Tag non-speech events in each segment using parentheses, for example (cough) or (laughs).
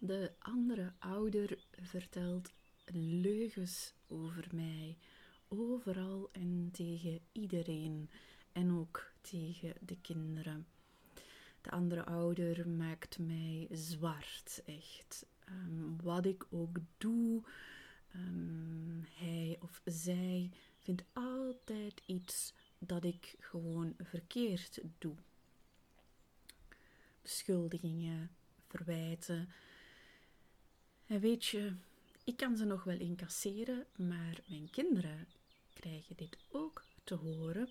de andere ouder vertelt leugens over mij, overal en tegen iedereen en ook tegen de kinderen. De andere ouder maakt mij zwart, echt. Ehm, wat ik ook doe, ehm, hij of zij vindt altijd iets dat ik gewoon verkeerd doe. Beschuldigingen, verwijten. En weet je, ik kan ze nog wel incasseren, maar mijn kinderen krijgen dit ook te horen.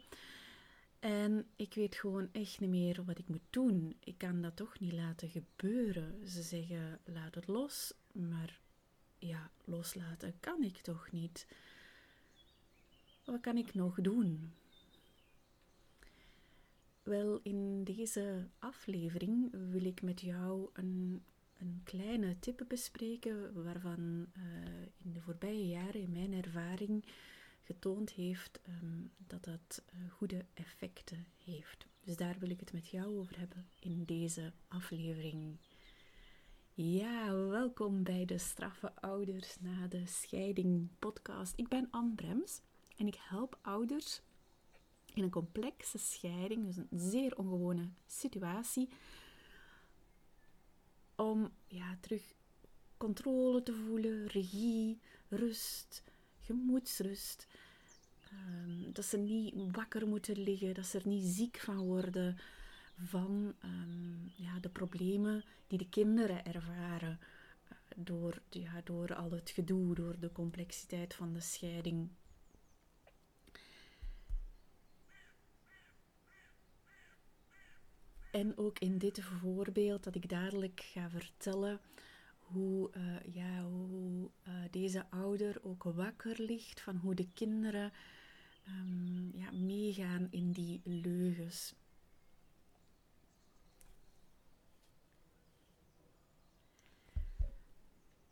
En ik weet gewoon echt niet meer wat ik moet doen. Ik kan dat toch niet laten gebeuren. Ze zeggen laat het los, maar ja, loslaten kan ik toch niet. Wat kan ik nog doen? Wel, in deze aflevering wil ik met jou een, een kleine tip bespreken waarvan uh, in de voorbije jaren in mijn ervaring getoond heeft um, dat dat uh, goede effecten heeft. Dus daar wil ik het met jou over hebben in deze aflevering. Ja, welkom bij de Straffe Ouders na de Scheiding podcast. Ik ben Anne Brems en ik help ouders in een complexe scheiding, dus een zeer ongewone situatie, om ja, terug controle te voelen, regie, rust, gemoedsrust. Um, dat ze niet wakker moeten liggen, dat ze er niet ziek van worden van um, ja, de problemen die de kinderen ervaren uh, door, ja, door al het gedoe, door de complexiteit van de scheiding. En ook in dit voorbeeld dat ik dadelijk ga vertellen hoe, uh, ja, hoe uh, deze ouder ook wakker ligt van hoe de kinderen um, ja, meegaan in die leugens.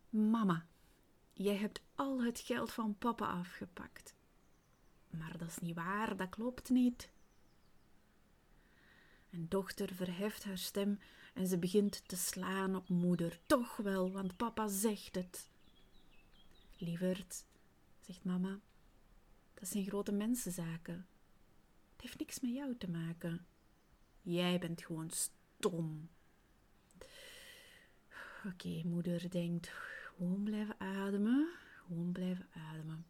Mama, jij hebt al het geld van papa afgepakt. Maar dat is niet waar, dat klopt niet. En dochter verheft haar stem en ze begint te slaan op moeder. Toch wel, want papa zegt het. Lieverd, zegt mama, dat zijn grote mensenzaken. Het heeft niks met jou te maken. Jij bent gewoon stom. Oké, moeder denkt, gewoon blijven ademen, gewoon blijven ademen.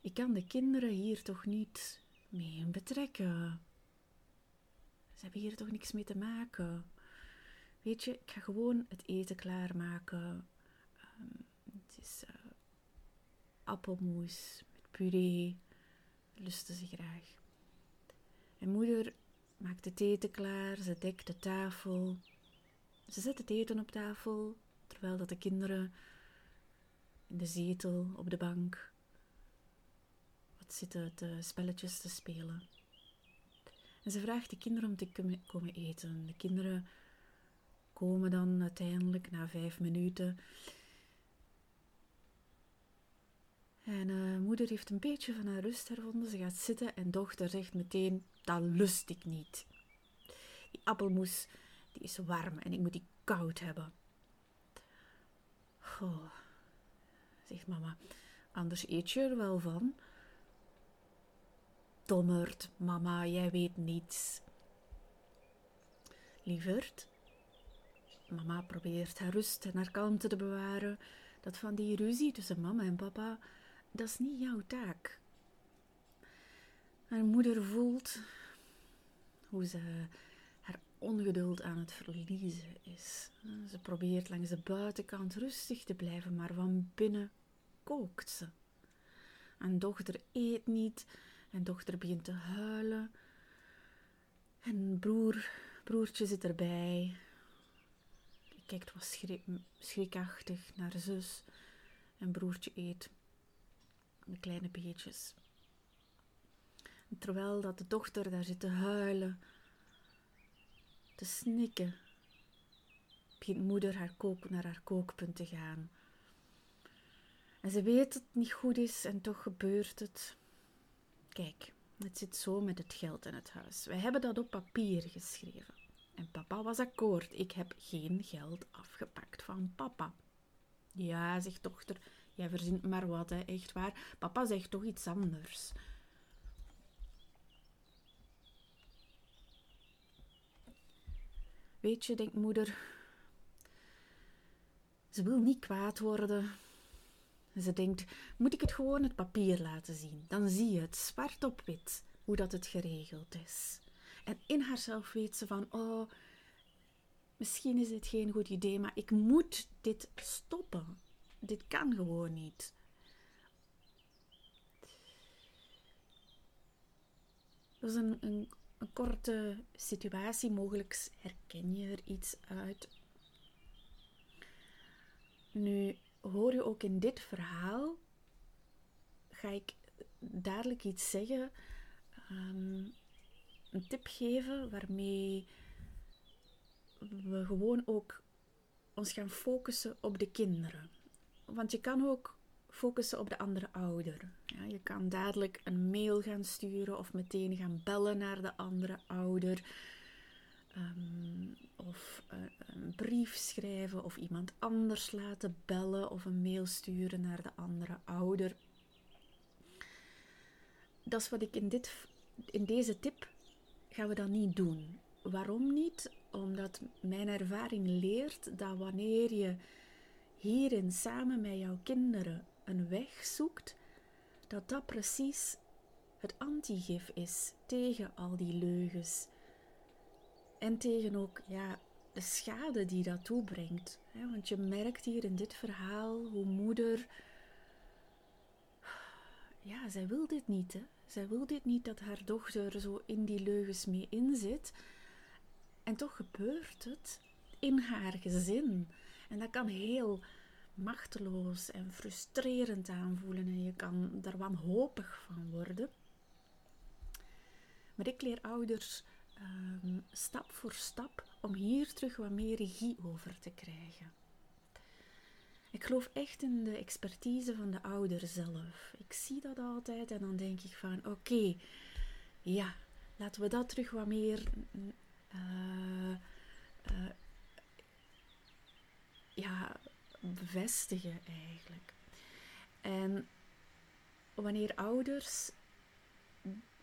Ik kan de kinderen hier toch niet mee betrekken. Ze hebben hier toch niks mee te maken. Weet je, ik ga gewoon het eten klaarmaken. Um, het is uh, appelmoes met puree. Lusten ze graag. En moeder maakt het eten klaar. Ze dekt de tafel. Ze zet het eten op tafel. Terwijl dat de kinderen in de zetel, op de bank, wat zitten te spelletjes te spelen. En ze vraagt de kinderen om te komen eten. De kinderen komen dan uiteindelijk na vijf minuten. En uh, moeder heeft een beetje van haar rust hervonden. Ze gaat zitten en dochter zegt meteen: Dat lust ik niet. Die appelmoes die is warm en ik moet die koud hebben. Goh, zegt mama. Anders eet je er wel van. Dommerd, mama, jij weet niets. Lieverd, mama probeert haar rust en haar kalmte te bewaren. Dat van die ruzie tussen mama en papa, dat is niet jouw taak. Haar moeder voelt hoe ze haar ongeduld aan het verliezen is. Ze probeert langs de buitenkant rustig te blijven, maar van binnen kookt ze. En dochter eet niet en dochter begint te huilen. En broer, broertje zit erbij. Hij kijkt wat schrik, schrikachtig naar zus. En broertje eet de kleine beetjes. Terwijl dat de dochter daar zit te huilen, te snikken, begint moeder haar kook, naar haar kookpunt te gaan. En ze weet dat het niet goed is en toch gebeurt het. Kijk, het zit zo met het geld in het huis. Wij hebben dat op papier geschreven. En papa was akkoord. Ik heb geen geld afgepakt van papa. Ja, zegt dochter, jij verzint maar wat, hè, echt waar. Papa zegt toch iets anders. Weet je, denkt moeder, ze wil niet kwaad worden. Ze denkt, moet ik het gewoon het papier laten zien? Dan zie je het zwart op wit hoe dat het geregeld is. En in haarzelf weet ze van, oh, misschien is dit geen goed idee, maar ik moet dit stoppen. Dit kan gewoon niet. Dat is een, een, een korte situatie, mogelijk herken je er iets uit. Nu hoor je ook in dit verhaal, ga ik dadelijk iets zeggen, um, een tip geven waarmee we gewoon ook ons gaan focussen op de kinderen. Want je kan ook focussen op de andere ouder. Ja, je kan dadelijk een mail gaan sturen of meteen gaan bellen naar de andere ouder. Ehm, brief schrijven of iemand anders laten bellen of een mail sturen naar de andere ouder. Dat is wat ik in, dit, in deze tip gaan we dat niet doen. Waarom niet? Omdat mijn ervaring leert dat wanneer je hierin samen met jouw kinderen een weg zoekt, dat dat precies het antigif is tegen al die leugens. En tegen ook ja, de schade die dat toebrengt. Want je merkt hier in dit verhaal hoe moeder. Ja, zij wil dit niet. Hè? Zij wil dit niet dat haar dochter zo in die leugens mee inzit. En toch gebeurt het in haar gezin. En dat kan heel machteloos en frustrerend aanvoelen en je kan daar wanhopig van worden. Maar ik leer ouders ehm, stap voor stap om hier terug wat meer regie over te krijgen. Ik geloof echt in de expertise van de ouder zelf. Ik zie dat altijd en dan denk ik van oké, ja, laten we dat terug wat meer uh, uh, ja, bevestigen eigenlijk. En wanneer ouders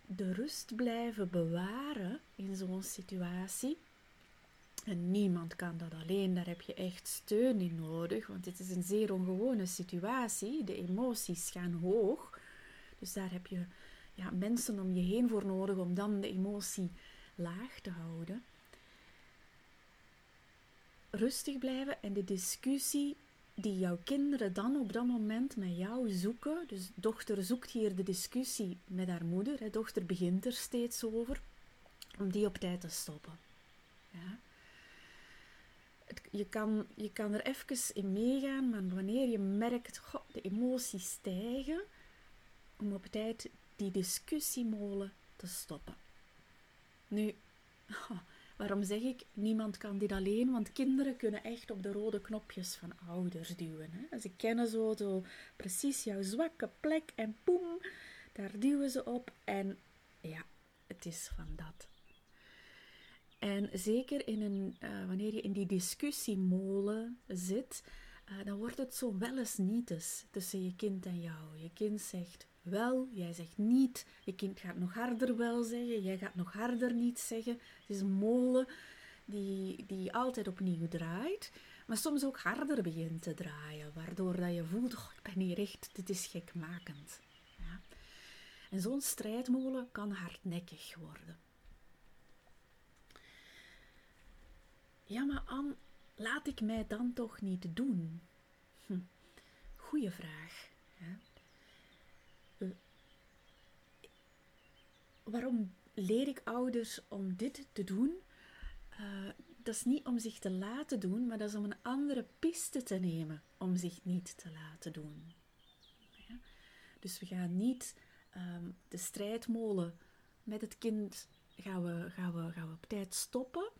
de rust blijven bewaren in zo'n situatie, en niemand kan dat alleen, daar heb je echt steun in nodig, want dit is een zeer ongewone situatie. De emoties gaan hoog, dus daar heb je ja, mensen om je heen voor nodig om dan de emotie laag te houden. Rustig blijven en de discussie die jouw kinderen dan op dat moment met jou zoeken. Dus dochter zoekt hier de discussie met haar moeder. Hè. Dochter begint er steeds over. Om die op tijd te stoppen. Ja. je, kan, je kan er even in meegaan, maar wanneer je merkt goh, de emoties stijgen, om op tijd die discussiemolen te stoppen. Nu, (laughs) Waarom zeg ik, niemand kan dit alleen? Want kinderen kunnen echt op de rode knopjes van ouders duwen. Hè? Ze kennen zo, zo precies jouw zwakke plek en poem, daar duwen ze op. En ja, het is van dat. En zeker in een, uh, wanneer je in die discussiemolen zit, uh, dan wordt het zo wel eens nietes tussen je kind en jou. Je kind zegt wel, jij zegt niet. Je kind gaat nog harder wel zeggen, jij gaat nog harder niet zeggen. Het is een molen die, die altijd opnieuw draait, maar soms ook harder begint te draaien, waardoor dat je voelt, oh, ik ben hier echt, dit is gekmakend. Ja. En zo'n strijdmolen kan hardnekkig worden. Ja, maar Anne, laat ik mij dan toch niet doen? Hm. Goeie vraag. Waarom leer ik ouders om dit te doen? Uh, dat is niet om zich te laten doen, maar dat is om een andere piste te nemen om zich niet te laten doen. Ja? Dus we gaan niet um, de strijdmolen met het kind gaan we, gaan, we, gaan we op tijd stoppen.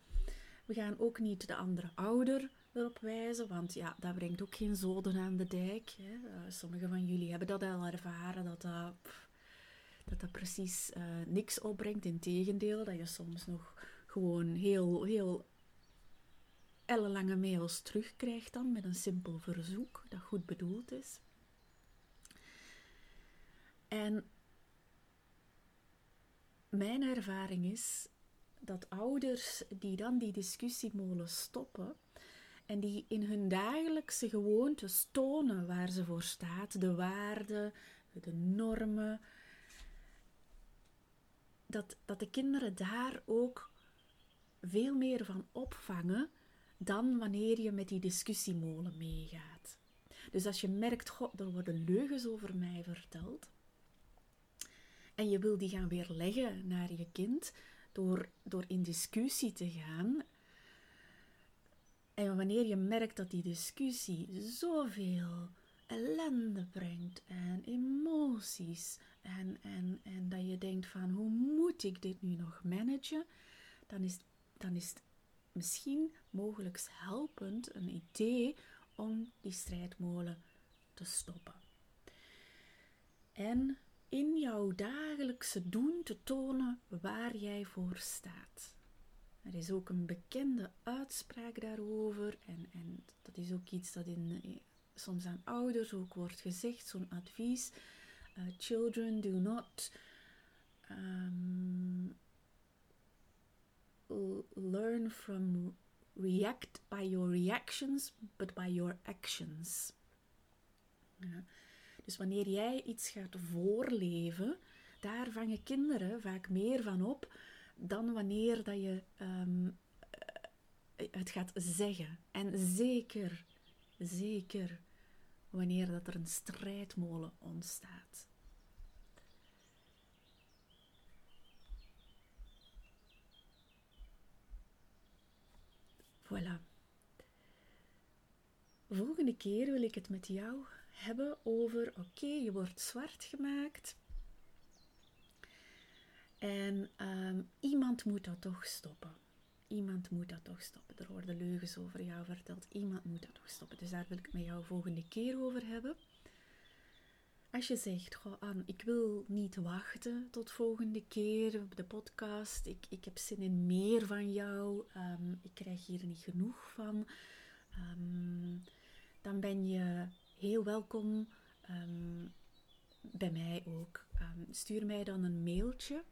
We gaan ook niet de andere ouder erop wijzen, want ja, dat brengt ook geen zoden aan de dijk. Hè. Uh, sommigen van jullie hebben dat al ervaren, dat dat dat dat precies uh, niks opbrengt. Integendeel, dat je soms nog gewoon heel, heel ellenlange mails terugkrijgt dan met een simpel verzoek dat goed bedoeld is. En mijn ervaring is dat ouders die dan die discussiemolen stoppen en die in hun dagelijkse gewoontes tonen waar ze voor staat, de waarden, de normen, dat, dat de kinderen daar ook veel meer van opvangen dan wanneer je met die discussiemolen meegaat. Dus als je merkt, god, er worden leugens over mij verteld, en je wil die gaan weerleggen naar je kind door, door in discussie te gaan. En wanneer je merkt dat die discussie zoveel ellende brengt en emoties en, en, en dat je denkt van hoe moet ik dit nu nog managen, dan is, dan is het misschien mogelijk helpend een idee om die strijdmolen te stoppen. En in jouw dagelijkse doen te tonen waar jij voor staat. Er is ook een bekende uitspraak daarover en, en dat is ook iets dat in, soms aan ouders ook wordt gezegd, zo'n advies. Uh, children do not um, learn from react by your reactions, but by your actions. Dus wanneer jij iets gaat voorleven, daar vangen kinderen vaak meer van op dan wanneer dat je um, het gaat zeggen. En zeker, zeker wanneer dat er een strijdmolen ontstaat. Voilà. Volgende keer wil ik het met jou hebben over, oké, je wordt zwart gemaakt. En ehm, iemand moet dat toch stoppen. Iemand moet dat toch stoppen. Er worden leugens over jou verteld. Iemand moet dat toch stoppen. Dus daar wil ik het met jou volgende keer over hebben. Als je zegt, goh Anne, ik wil niet wachten tot volgende keer de podcast. Ik, ik heb zin in meer van jou. Ehm, ik krijg hier niet genoeg van. Ehm, dan ben je heel welkom ehm, bij mij ook. Stuur mij dan een mailtje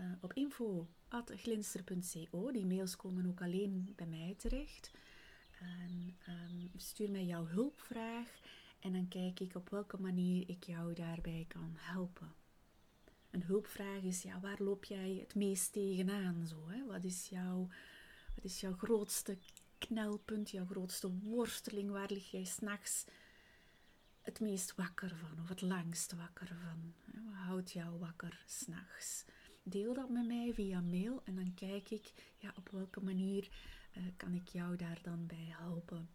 uh, op info.glinster.co. Die mails komen ook alleen bij mij terecht. En, um, stuur mij jouw hulpvraag en dan kijk ik op welke manier ik jou daarbij kan helpen. Een hulpvraag is, ja, waar loop jij het meest tegenaan? Zo, hè? Wat, is jouw, wat is jouw grootste knelpunt, jouw grootste worsteling? Waar lig jij s'nachts het meest wakker van of het langst wakker van? Wat houdt jou wakker s'nachts? Deel dat met mij via mail en dan kijk ik ja, op welke manier uh, kan ik jou daar dan bij helpen.